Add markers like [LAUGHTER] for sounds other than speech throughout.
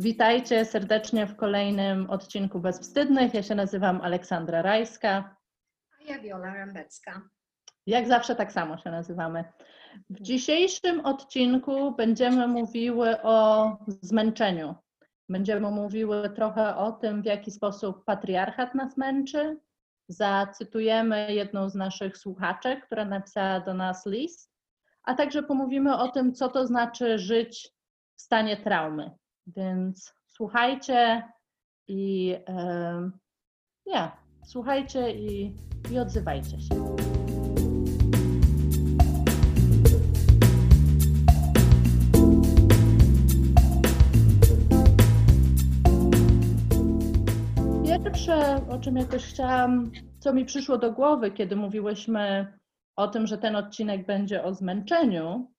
Witajcie serdecznie w kolejnym odcinku Bezwstydnych. Ja się nazywam Aleksandra Rajska. A ja Wiola Rambecka. Jak zawsze tak samo się nazywamy. W dzisiejszym odcinku będziemy mówiły o zmęczeniu. Będziemy mówiły trochę o tym, w jaki sposób patriarchat nas męczy. Zacytujemy jedną z naszych słuchaczek, która napisała do nas list, a także pomówimy o tym, co to znaczy żyć w stanie traumy. Więc słuchajcie i e, ja, słuchajcie i, i odzywajcie się. Pierwsze, o czym jakoś chciałam, co mi przyszło do głowy, kiedy mówiłyśmy o tym, że ten odcinek będzie o zmęczeniu,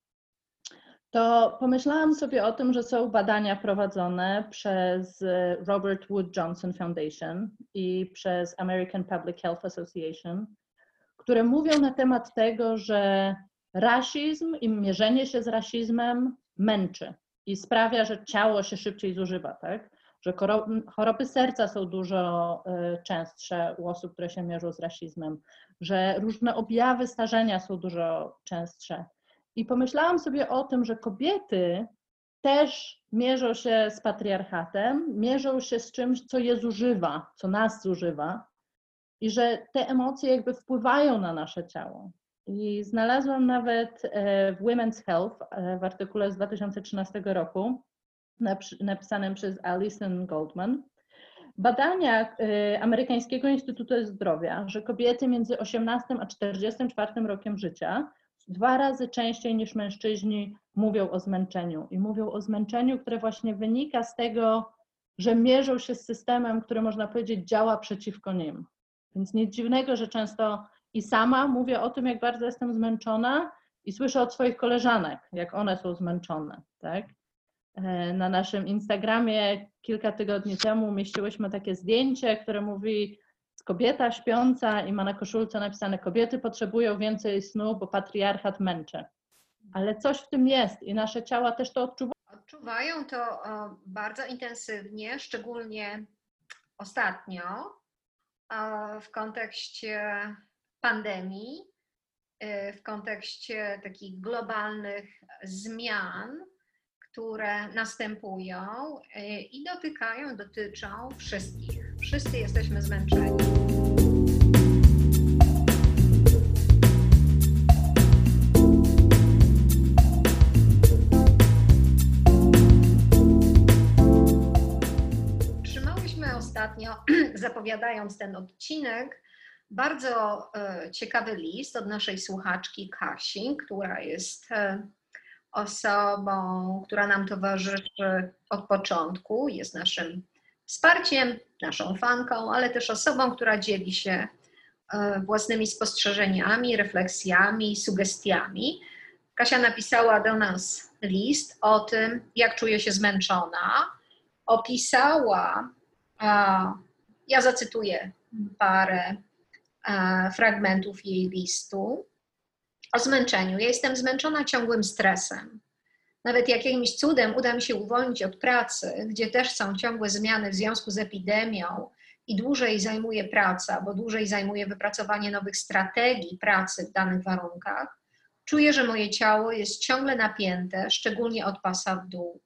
to pomyślałam sobie o tym, że są badania prowadzone przez Robert Wood Johnson Foundation i przez American Public Health Association, które mówią na temat tego, że rasizm i mierzenie się z rasizmem męczy i sprawia, że ciało się szybciej zużywa, tak? Że choroby serca są dużo y, częstsze u osób, które się mierzą z rasizmem, że różne objawy starzenia są dużo częstsze. I pomyślałam sobie o tym, że kobiety też mierzą się z patriarchatem, mierzą się z czymś, co je zużywa, co nas zużywa, i że te emocje jakby wpływają na nasze ciało. I znalazłam nawet e, w Women's Health e, w artykule z 2013 roku, napisanym przez Alison Goldman, badania e, Amerykańskiego Instytutu Zdrowia, że kobiety między 18 a 44 rokiem życia dwa razy częściej niż mężczyźni mówią o zmęczeniu. I mówią o zmęczeniu, które właśnie wynika z tego, że mierzą się z systemem, który można powiedzieć działa przeciwko nim. Więc nic dziwnego, że często i sama mówię o tym, jak bardzo jestem zmęczona, i słyszę od swoich koleżanek, jak one są zmęczone. Tak? E, na naszym Instagramie kilka tygodni temu umieściłyśmy takie zdjęcie, które mówi, kobieta śpiąca i ma na koszulce napisane kobiety potrzebują więcej snu, bo patriarchat męczy. Ale coś w tym jest i nasze ciała też to odczuwają. Odczuwają to bardzo intensywnie, szczególnie ostatnio w kontekście pandemii, y, w kontekście takich globalnych zmian, które następują i dotykają, dotyczą wszystkich. Wszyscy jesteśmy zmęczeni. Trzymałyśmy ostatnio, [CLEARS THROAT] zapowiadając ten odcinek, bardzo e, ciekawy list od naszej słuchaczki Kasi, która jest e, osobą, która nam towarzyszy od początku, jest naszym wsparciem, naszą fanką, ale też osobą, która dzieli się e, własnymi spostrzeżeniami, refleksjami, sugestiami. Kasia napisała do nas list o tym, jak czuje się zmęczona. Opisała, ja zacytuję parę fragmentów jej listu o zmęczeniu. Ja jestem zmęczona ciągłym stresem. Nawet jakimś cudem uda mi się uwolnić od pracy, gdzie też są ciągłe zmiany w związku z epidemią i dłużej zajmuje praca, bo dłużej zajmuje wypracowanie nowych strategii pracy w danych warunkach, czuję, że moje ciało jest ciągle napięte, szczególnie od pasa w dół.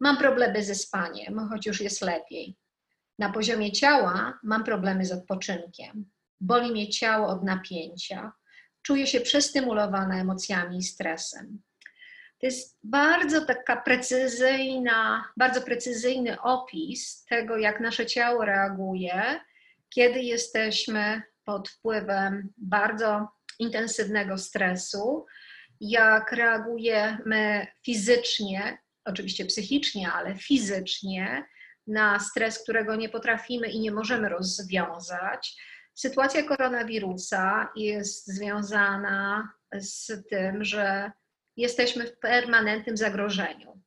Mam problemy ze spaniem, choć już jest lepiej. Na poziomie ciała mam problemy z odpoczynkiem. Boli mnie ciało od napięcia. Czuję się przestymulowana emocjami i stresem. To jest bardzo taka precyzyjna, bardzo precyzyjny opis tego, jak nasze ciało reaguje, kiedy jesteśmy pod wpływem bardzo intensywnego stresu, jak reagujemy fizycznie, oczywiście psychicznie, ale fizycznie na stres, którego nie potrafimy i nie możemy rozwiązać. Sytuacja koronawirusa jest związana z tym, że jesteśmy w permanentnym zagrożeniu.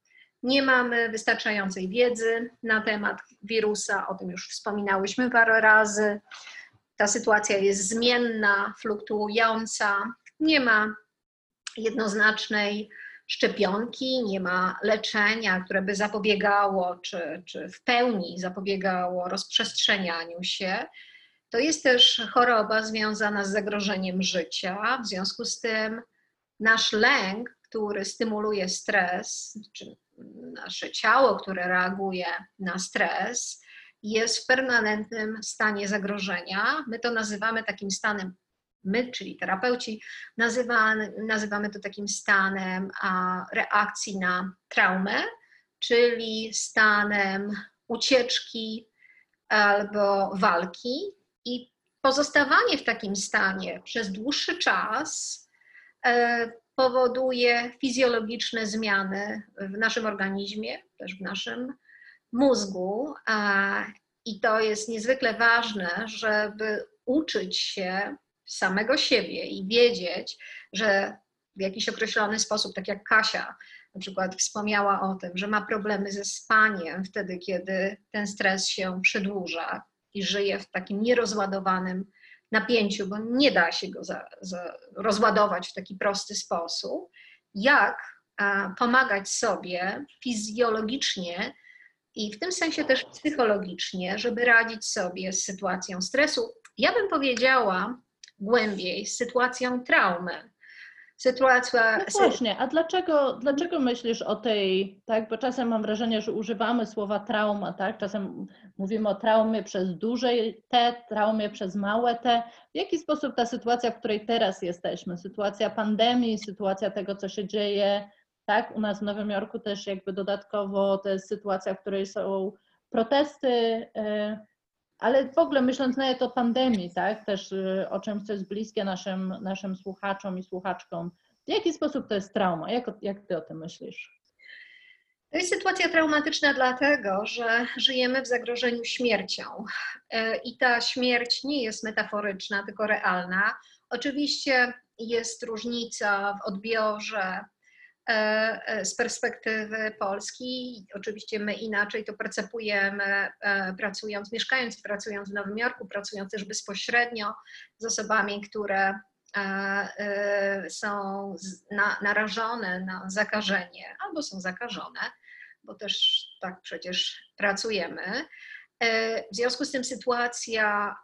Nie mamy wystarczającej wiedzy na temat wirusa, o tym już wspominałyśmy parę razy. Ta sytuacja jest zmienna, fluktuująca, nie ma jednoznacznej szczepionki, nie ma leczenia, które by zapobiegało, czy, czy w pełni zapobiegało rozprzestrzenianiu się. To jest też choroba związana z zagrożeniem życia. W związku z tym nasz lęk, który stymuluje stres, czy nasze ciało, które reaguje na stres, jest w permanentnym stanie zagrożenia. My to nazywamy takim stanem, my, czyli terapeuci, nazywamy, nazywamy to takim stanem a, reakcji na traumę, czyli stanem ucieczki albo walki. I pozostawanie w takim stanie przez dłuższy czas e, powoduje fizjologiczne zmiany w naszym organizmie, też w naszym mózgu. I to jest niezwykle ważne, żeby uczyć się samego siebie i wiedzieć, że w jakiś określony sposób, tak jak Kasia na przykład wspomniała o tym, że ma problemy ze spaniem wtedy, kiedy ten stres się przedłuża i żyje w takim nierozładowanym napięciu, bo nie da się go za, za rozładować w taki prosty sposób. Jak pomagać sobie fizjologicznie i w tym sensie też psychologicznie, żeby radzić sobie z sytuacją stresu. Ja bym powiedziała głębiej, z sytuacją traumy. Sytuacja. No właśnie, a dlaczego, dlaczego myślisz o tej, tak? Bo czasem mam wrażenie, że używamy słowa trauma, tak? Czasem mówimy o traumie przez duże T, traumie przez małe T. W jaki sposób ta sytuacja, w której teraz jesteśmy, sytuacja pandemii, sytuacja tego, co się dzieje, tak? U nas w Nowym Jorku też jakby dodatkowo to jest sytuacja, w której są protesty, y, ale w ogóle myśląc nawet o pandemii, tak, też y, o czymś, co jest bliskie naszym, naszym słuchaczom i słuchaczkom, w jaki sposób to jest trauma? Jak, jak ty o tym myślisz? To jest sytuacja traumatyczna dlatego, że żyjemy w zagrożeniu śmiercią. Y, I ta śmierć nie jest metaforyczna, tylko realna. Oczywiście jest różnica w odbiorze z perspektywy Polski. Oczywiście my inaczej to percepujemy, e, pracując, mieszkając, pracując w Nowym Jorku, pracując też bezpośrednio z osobami, które są narażone na zakażenie albo są zakażone, bo też tak przecież pracujemy. W związku z tym sytuacja,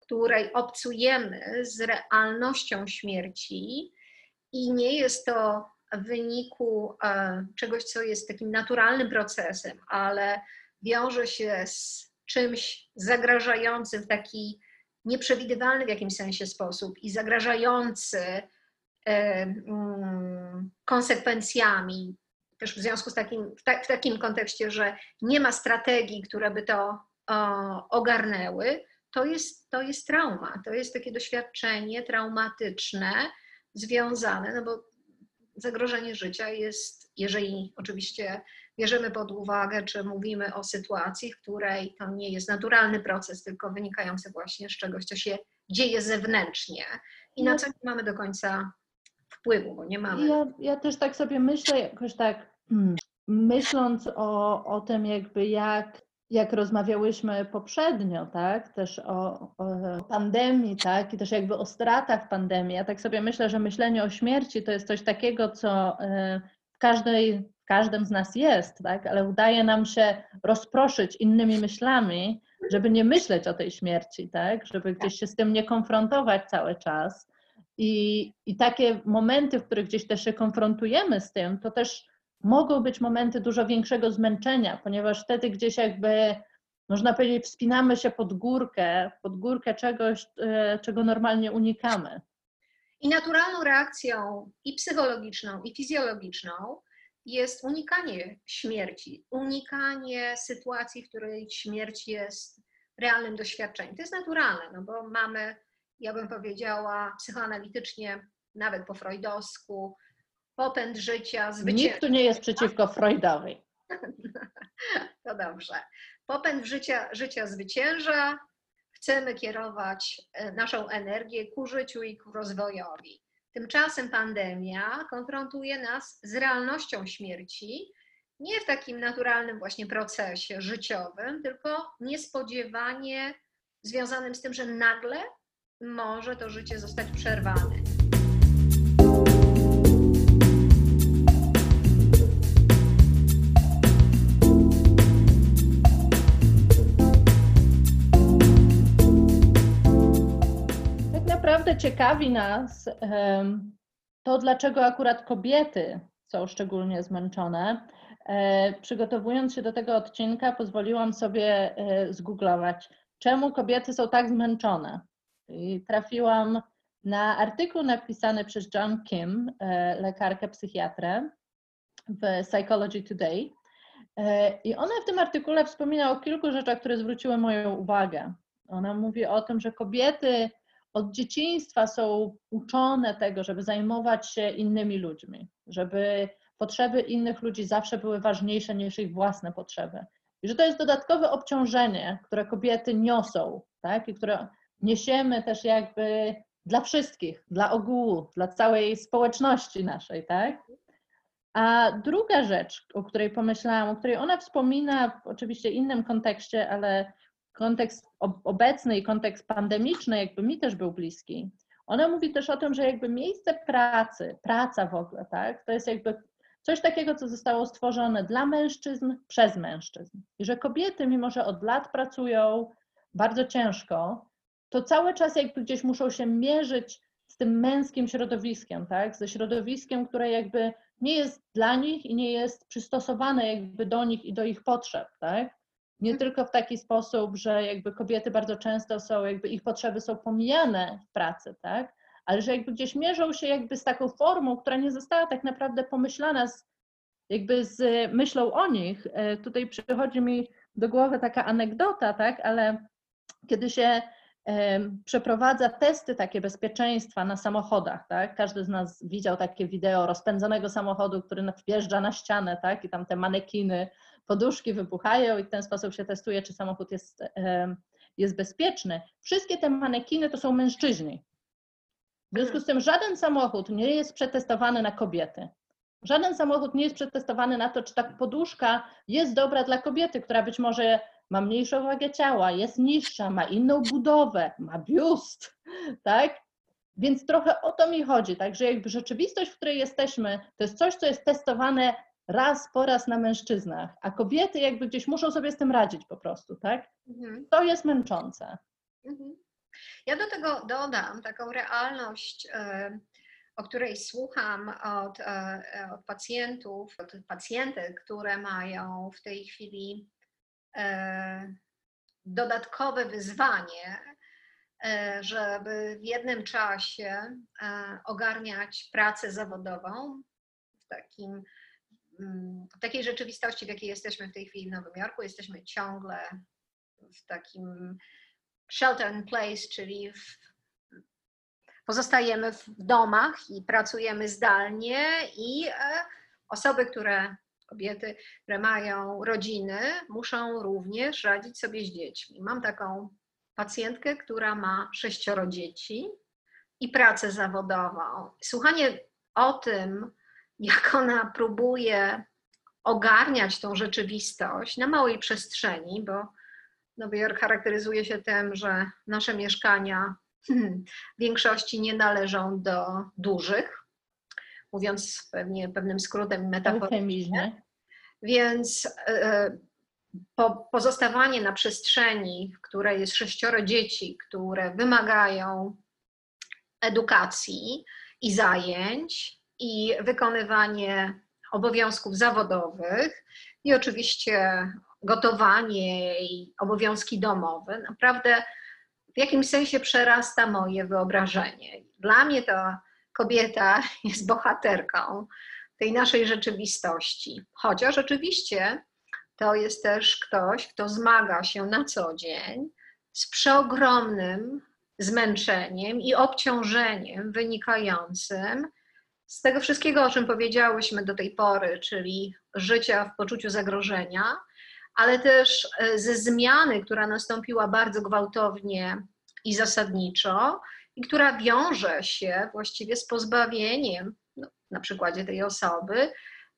której obcujemy z realnością śmierci, i nie jest to w wyniku e, czegoś, co jest takim naturalnym procesem, ale wiąże się z czymś zagrażającym w taki nieprzewidywalny w jakimś sensie sposób i zagrażający e, mm, konsekwencjami, też w związku z takim, w, ta, w takim kontekście, że nie ma strategii, które by to ogarnęły, to jest, to jest trauma, to jest takie doświadczenie traumatyczne, związane, no bo zagrożenie życia jest, jeżeli oczywiście bierzemy pod uwagę, czy mówimy o sytuacji, w której to nie jest naturalny proces, tylko wynikający właśnie z czegoś, co się dzieje zewnętrznie i na no. co nie mamy do końca wpływu, bo nie mamy. Ja, ja też tak sobie myślę, jakoś tak hmm, myśląc o, o tym jakby jak jak rozmawiałyśmy poprzednio, tak, też o, o, pandemii, tak, i też jakby o stratach pandemii, ja tak sobie myślę, że myślenie o śmierci to jest coś takiego, co e, w, każdej, w każdym z nas jest, tak, ale udaje nam się rozproszyć innymi myślami, żeby nie myśleć o tej śmierci, tak, żeby gdzieś się z tym nie konfrontować cały czas. I, I takie momenty, w których gdzieś też się konfrontujemy z tym, to też mogą być momenty dużo większego zmęczenia, ponieważ wtedy gdzieś jakby, można powiedzieć, wspinamy się pod górkę, pod górkę czegoś, e, czego normalnie unikamy. I naturalną reakcją i psychologiczną, i fizjologiczną jest unikanie śmierci, unikanie sytuacji, w której śmierć jest realnym doświadczeniem. To jest naturalne, no bo mamy, ja bym powiedziała, psychoanalitycznie, nawet po freudowsku, popęd życia, zwycięstwo. Nikt tu nie jest przeciwko Freudowi. [LAUGHS] To dobrze. Popęd życia, życia zwycięża. Chcemy kierować e, naszą energię ku życiu i ku rozwojowi. Tymczasem pandemia konfrontuje nas z realnością śmierci, nie w takim naturalnym właśnie procesie życiowym, tylko niespodziewanie związanym z tym, że nagle może to życie zostać przerwane. Ciekawi nas to, dlaczego akurat kobiety są szczególnie zmęczone. E, Przygotowując się do tego odcinka, pozwoliłam sobie e, zgooglować, czemu kobiety są tak zmęczone. I trafiłam na artykuł napisany przez John Kim, e, lekarkę psychiatrę w Psychology Today. I ona w tym artykule wspomina o kilku rzeczach, które zwróciły moją uwagę. Ona mówi o tym, że kobiety od dzieciństwa są uczone tego, żeby zajmować się innymi ludźmi, żeby potrzeby innych ludzi zawsze były ważniejsze niż ich własne potrzeby. I że to jest dodatkowe obciążenie, które kobiety niosą, tak? I które niesiemy też jakby dla wszystkich, dla ogółu, dla całej społeczności naszej, tak? A druga rzecz, o której pomyślałam, o której ona wspomina w oczywiście innym kontekście, ale kontekst ob- obecny i kontekst pandemiczny jakby mi też był bliski. Ona mówi też o tym, że jakby miejsce pracy, praca w ogóle, tak, to jest jakby coś takiego, co zostało stworzone dla mężczyzn przez mężczyzn. I że kobiety, mimo że od lat pracują bardzo ciężko, to cały czas jakby gdzieś muszą się mierzyć z tym męskim środowiskiem, tak? Ze środowiskiem, które jakby nie jest dla nich i nie jest przystosowane jakby do nich i do ich potrzeb, tak? Nie tylko w taki sposób, że jakby kobiety bardzo często są, jakby ich potrzeby są pomijane w pracy, tak? Ale że jakby gdzieś mierzą się jakby z taką formą, która nie została tak naprawdę pomyślana z, jakby z myślą o nich. E, Tutaj przychodzi mi do głowy taka anegdota, tak? Ale kiedy się przeprowadza testy takie bezpieczeństwa na samochodach, tak? Każdy z nas widział takie wideo rozpędzonego samochodu, który wjeżdża na ścianę, tak? I tam te manekiny, poduszki wybuchają i w ten sposób się testuje, czy samochód jest, jest bezpieczny. Wszystkie te manekiny to są mężczyźni. W związku z tym żaden samochód nie jest przetestowany na kobiety. Żaden samochód nie jest przetestowany na to, czy ta poduszka jest dobra dla kobiety, która być może ma mniejszą wagę ciała, jest niższa, ma inną budowę, ma biust, tak? Więc trochę o to mi chodzi, tak, że jakby rzeczywistość, w której jesteśmy, to jest coś, co jest testowane raz po raz na mężczyznach, a kobiety jakby gdzieś muszą sobie z tym radzić po prostu, tak? Mhm. To jest męczące. Mhm. Ja do tego dodam taką realność, e, o której słucham od, e, od pacjentów, od pacjentek, które mają w tej chwili dodatkowe wyzwanie, e, żeby w jednym czasie e, ogarniać pracę zawodową w takim mm, w takiej rzeczywistości, w jakiej jesteśmy w tej chwili w Nowym Jorku, jesteśmy ciągle w takim shelter in place, czyli w, pozostajemy w domach i pracujemy zdalnie i e, osoby, które, kobiety, które mają rodziny, muszą również radzić sobie z dziećmi. Mam taką pacjentkę, która ma sześcioro dzieci i pracę zawodową. Słuchanie o tym, jak ona próbuje ogarniać tą rzeczywistość na małej przestrzeni, bo Nowy Jork charakteryzuje się tym, że nasze mieszkania w [CLEARS THROAT] większości nie należą do dużych, mówiąc pewnie pewnym skrótem metaforycznie. Więc e, po, pozostawanie na przestrzeni, w której jest sześcioro dzieci, które wymagają edukacji i zajęć i wykonywanie obowiązków zawodowych i oczywiście gotowanie i obowiązki domowe, naprawdę w jakimś sensie przerasta moje wyobrażenie. Dla mnie ta kobieta [LAUGHS] jest bohaterką tej naszej rzeczywistości. Chociaż oczywiście to jest też ktoś, kto zmaga się na co dzień z przeogromnym zmęczeniem i obciążeniem wynikającym z tego wszystkiego, o czym powiedziałyśmy do tej pory, czyli życia w poczuciu zagrożenia, ale też e, ze zmiany, która nastąpiła bardzo gwałtownie i zasadniczo, i która wiąże się właściwie z pozbawieniem, no, na przykładzie tej osoby,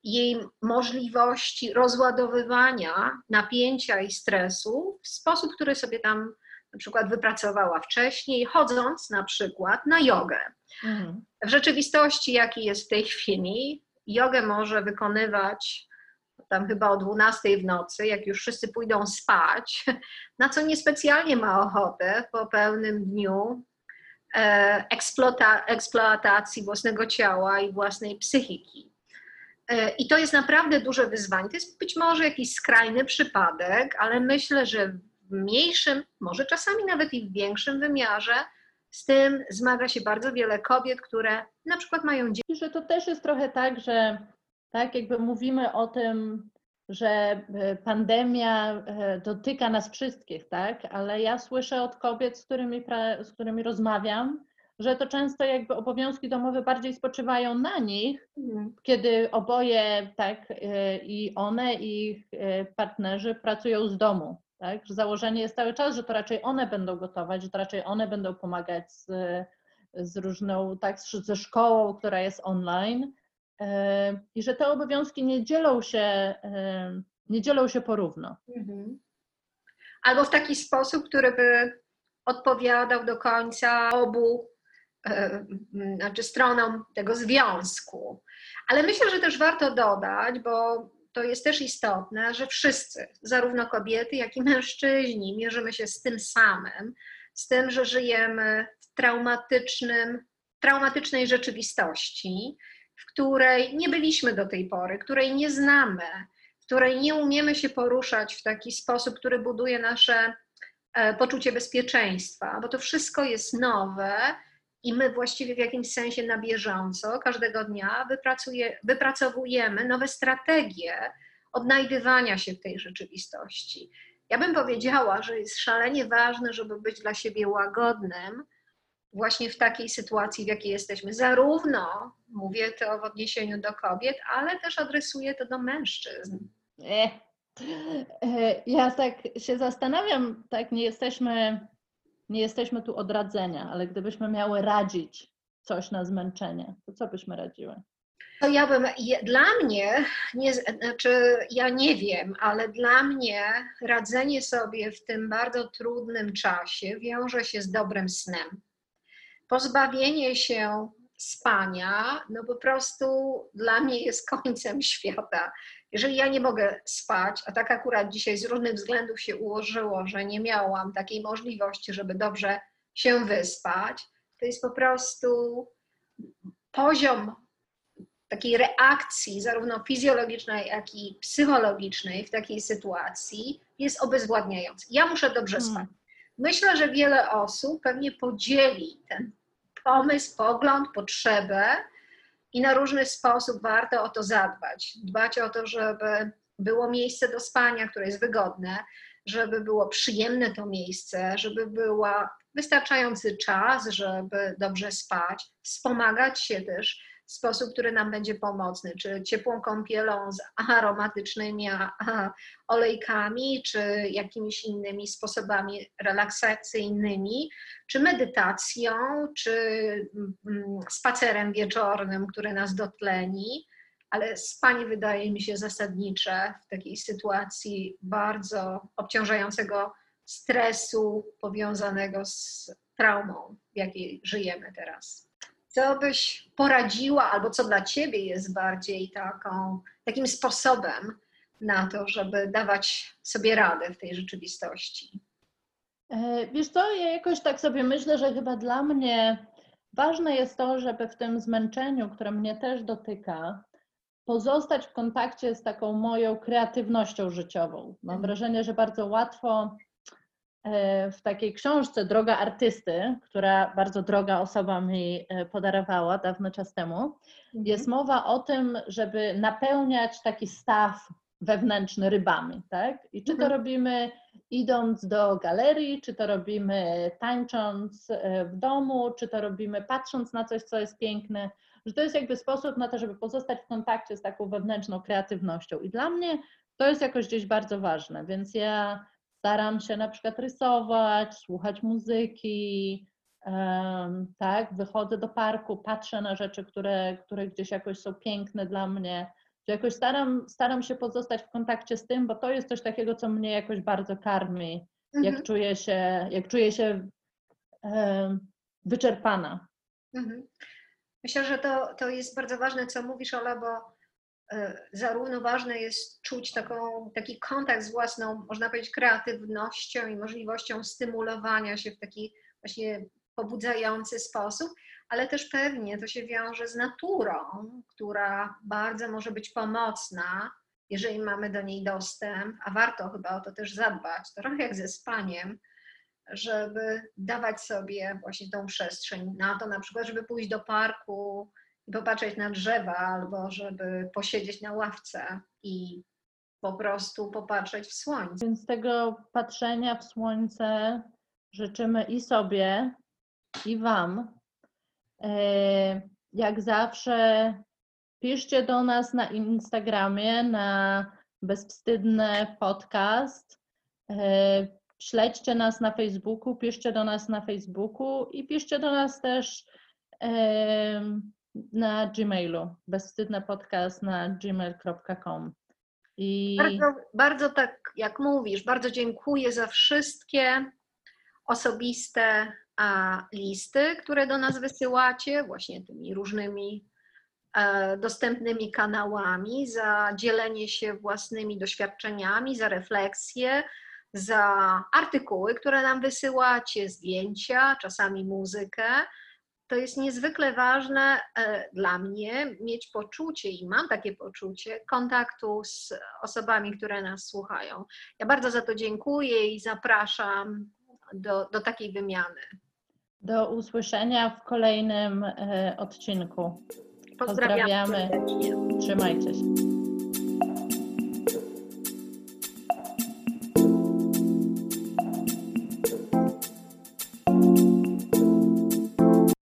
jej możliwości rozładowywania napięcia i stresu w sposób, który sobie tam na przykład wypracowała wcześniej, chodząc na przykład na jogę. Mhm. W rzeczywistości, jaki jest w tej chwili, jogę może wykonywać tam chyba o 12 w nocy, jak już wszyscy pójdą spać, [LAUGHS] na co niespecjalnie ma ochotę po pełnym dniu e, eksplota, eksploatacji własnego ciała i własnej psychiki. E, I to jest naprawdę duże wyzwanie. To jest być może jakiś skrajny przypadek, ale myślę, że w mniejszym, może czasami nawet i w większym wymiarze, z tym zmaga się bardzo wiele kobiet, które na przykład mają dzieci. Że to też jest trochę tak, że tak jakby mówimy o tym, że e, pandemia e, dotyka nas wszystkich, tak? Ale ja słyszę od kobiet, z którymi, z którymi rozmawiam, że to często jakby obowiązki domowe bardziej spoczywają na nich, kiedy oboje, tak, e, i one, i ich partnerzy pracują z domu. Tak? Że założenie jest cały czas, że to raczej one będą gotować, że to raczej one będą pomagać z, z różną, tak, z- ze szkołą, która jest online. E, I że te obowiązki nie dzielą się, e, nie dzielą się porówno. Mhm. Albo w taki sposób, który by odpowiadał do końca obu e, znaczy stronom tego związku. Ale myślę, że też warto dodać, bo to jest też istotne, że wszyscy, zarówno kobiety, jak i mężczyźni, mierzymy się z tym samym, z tym, że żyjemy w traumatycznym, traumatycznej rzeczywistości, w której nie byliśmy do tej pory, której nie znamy, w której nie umiemy się poruszać w taki sposób, który buduje nasze e, poczucie bezpieczeństwa, bo to wszystko jest nowe i my właściwie w jakimś sensie na bieżąco każdego dnia wypracowujemy nowe strategie odnajdywania się w tej rzeczywistości. Ja bym powiedziała, że jest szalenie ważne, żeby być dla siebie łagodnym właśnie w takiej sytuacji, w jakiej jesteśmy. Zarówno mówię to w odniesieniu do kobiet, ale też adresuję to do mężczyzn. E, e, Ja tak się zastanawiam, tak nie jesteśmy, nie jesteśmy tu od radzenia, ale gdybyśmy miały radzić coś na zmęczenie, to co byśmy radziły? To ja bym, dla mnie, nie, znaczy ja nie wiem, ale dla mnie radzenie sobie w tym bardzo trudnym czasie wiąże się z dobrym snem. Pozbawienie się spania, no po prostu dla mnie jest końcem świata. Jeżeli ja nie mogę spać, a tak akurat dzisiaj z różnych względów się ułożyło, że nie miałam takiej możliwości, żeby dobrze się wyspać, to jest po prostu poziom takiej reakcji, zarówno fizjologicznej, jak i psychologicznej w takiej sytuacji jest obezwładniający. Ja muszę dobrze Hmm. spać. Myślę, że wiele osób pewnie podzieli ten pomysł, pogląd, potrzebę i na różny sposób warto o to zadbać. Dbać o to, żeby było miejsce do spania, które jest wygodne, żeby było przyjemne to miejsce, żeby była wystarczający czas, żeby dobrze spać, wspomagać się też w sposób, który nam będzie pomocny, czy ciepłą kąpielą z aromatycznymi olejkami, czy jakimiś innymi sposobami relaksacyjnymi, czy medytacją, czy mm, spacerem wieczornym, który nas dotleni, ale spanie wydaje mi się zasadnicze w takiej sytuacji bardzo obciążającego stresu powiązanego z traumą, w jakiej żyjemy teraz. Co byś poradziła, albo co dla ciebie jest bardziej taką, takim sposobem na to, żeby dawać sobie radę w tej rzeczywistości? E, Wiesz co, ja jakoś tak sobie myślę, że chyba dla mnie ważne jest to, żeby w tym zmęczeniu, które mnie też dotyka, pozostać w kontakcie z taką moją kreatywnością życiową. Mam Mhm. wrażenie, że bardzo łatwo w takiej książce Droga Artysty, która bardzo droga osoba mi e, podarowała dawno czas temu, jest mowa o tym, żeby napełniać taki staw wewnętrzny rybami, tak? I czy to Mhm. robimy idąc do galerii, czy to robimy tańcząc e, w domu, czy to robimy patrząc na coś, co jest piękne, że to jest jakby sposób na to, żeby pozostać w kontakcie z taką wewnętrzną kreatywnością. I dla mnie to jest jakoś gdzieś bardzo ważne, więc ja staram się na przykład rysować, słuchać muzyki, tak, wychodzę do parku, patrzę na rzeczy, które, które gdzieś jakoś są piękne dla mnie, że jakoś staram, staram się pozostać w kontakcie z tym, bo to jest coś takiego, co mnie jakoś bardzo karmi, Mhm. jak czuję się, jak czuję się wyczerpana. Mhm. Myślę, że to, to jest bardzo ważne, co mówisz, Ola, bo zarówno ważne jest czuć taką, taki kontakt z własną, można powiedzieć, kreatywnością i możliwością stymulowania się w taki właśnie pobudzający sposób, ale też pewnie to się wiąże z naturą, która bardzo może być pomocna, jeżeli mamy do niej dostęp, a warto chyba o to też zadbać, trochę jak ze spaniem, żeby dawać sobie właśnie tą przestrzeń na to, na przykład, żeby pójść do parku popatrzeć na drzewa, albo żeby posiedzieć na ławce i po prostu popatrzeć w słońce. Więc tego patrzenia w słońce życzymy i sobie, i Wam. E, Jak zawsze, piszcie do nas na Instagramie, na bezwstydny podcast. E, Śledźcie nas na Facebooku, piszcie do nas na Facebooku i piszcie do nas też e, na Gmailu. Bezwstydny podcast na gmail.com. I Bardzo, bardzo tak jak mówisz, bardzo dziękuję za wszystkie osobiste a, listy, które do nas wysyłacie, właśnie tymi różnymi e, dostępnymi kanałami, za dzielenie się własnymi doświadczeniami, za refleksje, za artykuły, które nam wysyłacie, zdjęcia, czasami muzykę. To jest niezwykle ważne e, dla mnie mieć poczucie i mam takie poczucie kontaktu z osobami, które nas słuchają. Ja bardzo za to dziękuję i zapraszam do, do takiej wymiany. Do usłyszenia w kolejnym e, odcinku. Pozdrawiam Pozdrawiamy. serdecznie. Trzymajcie się.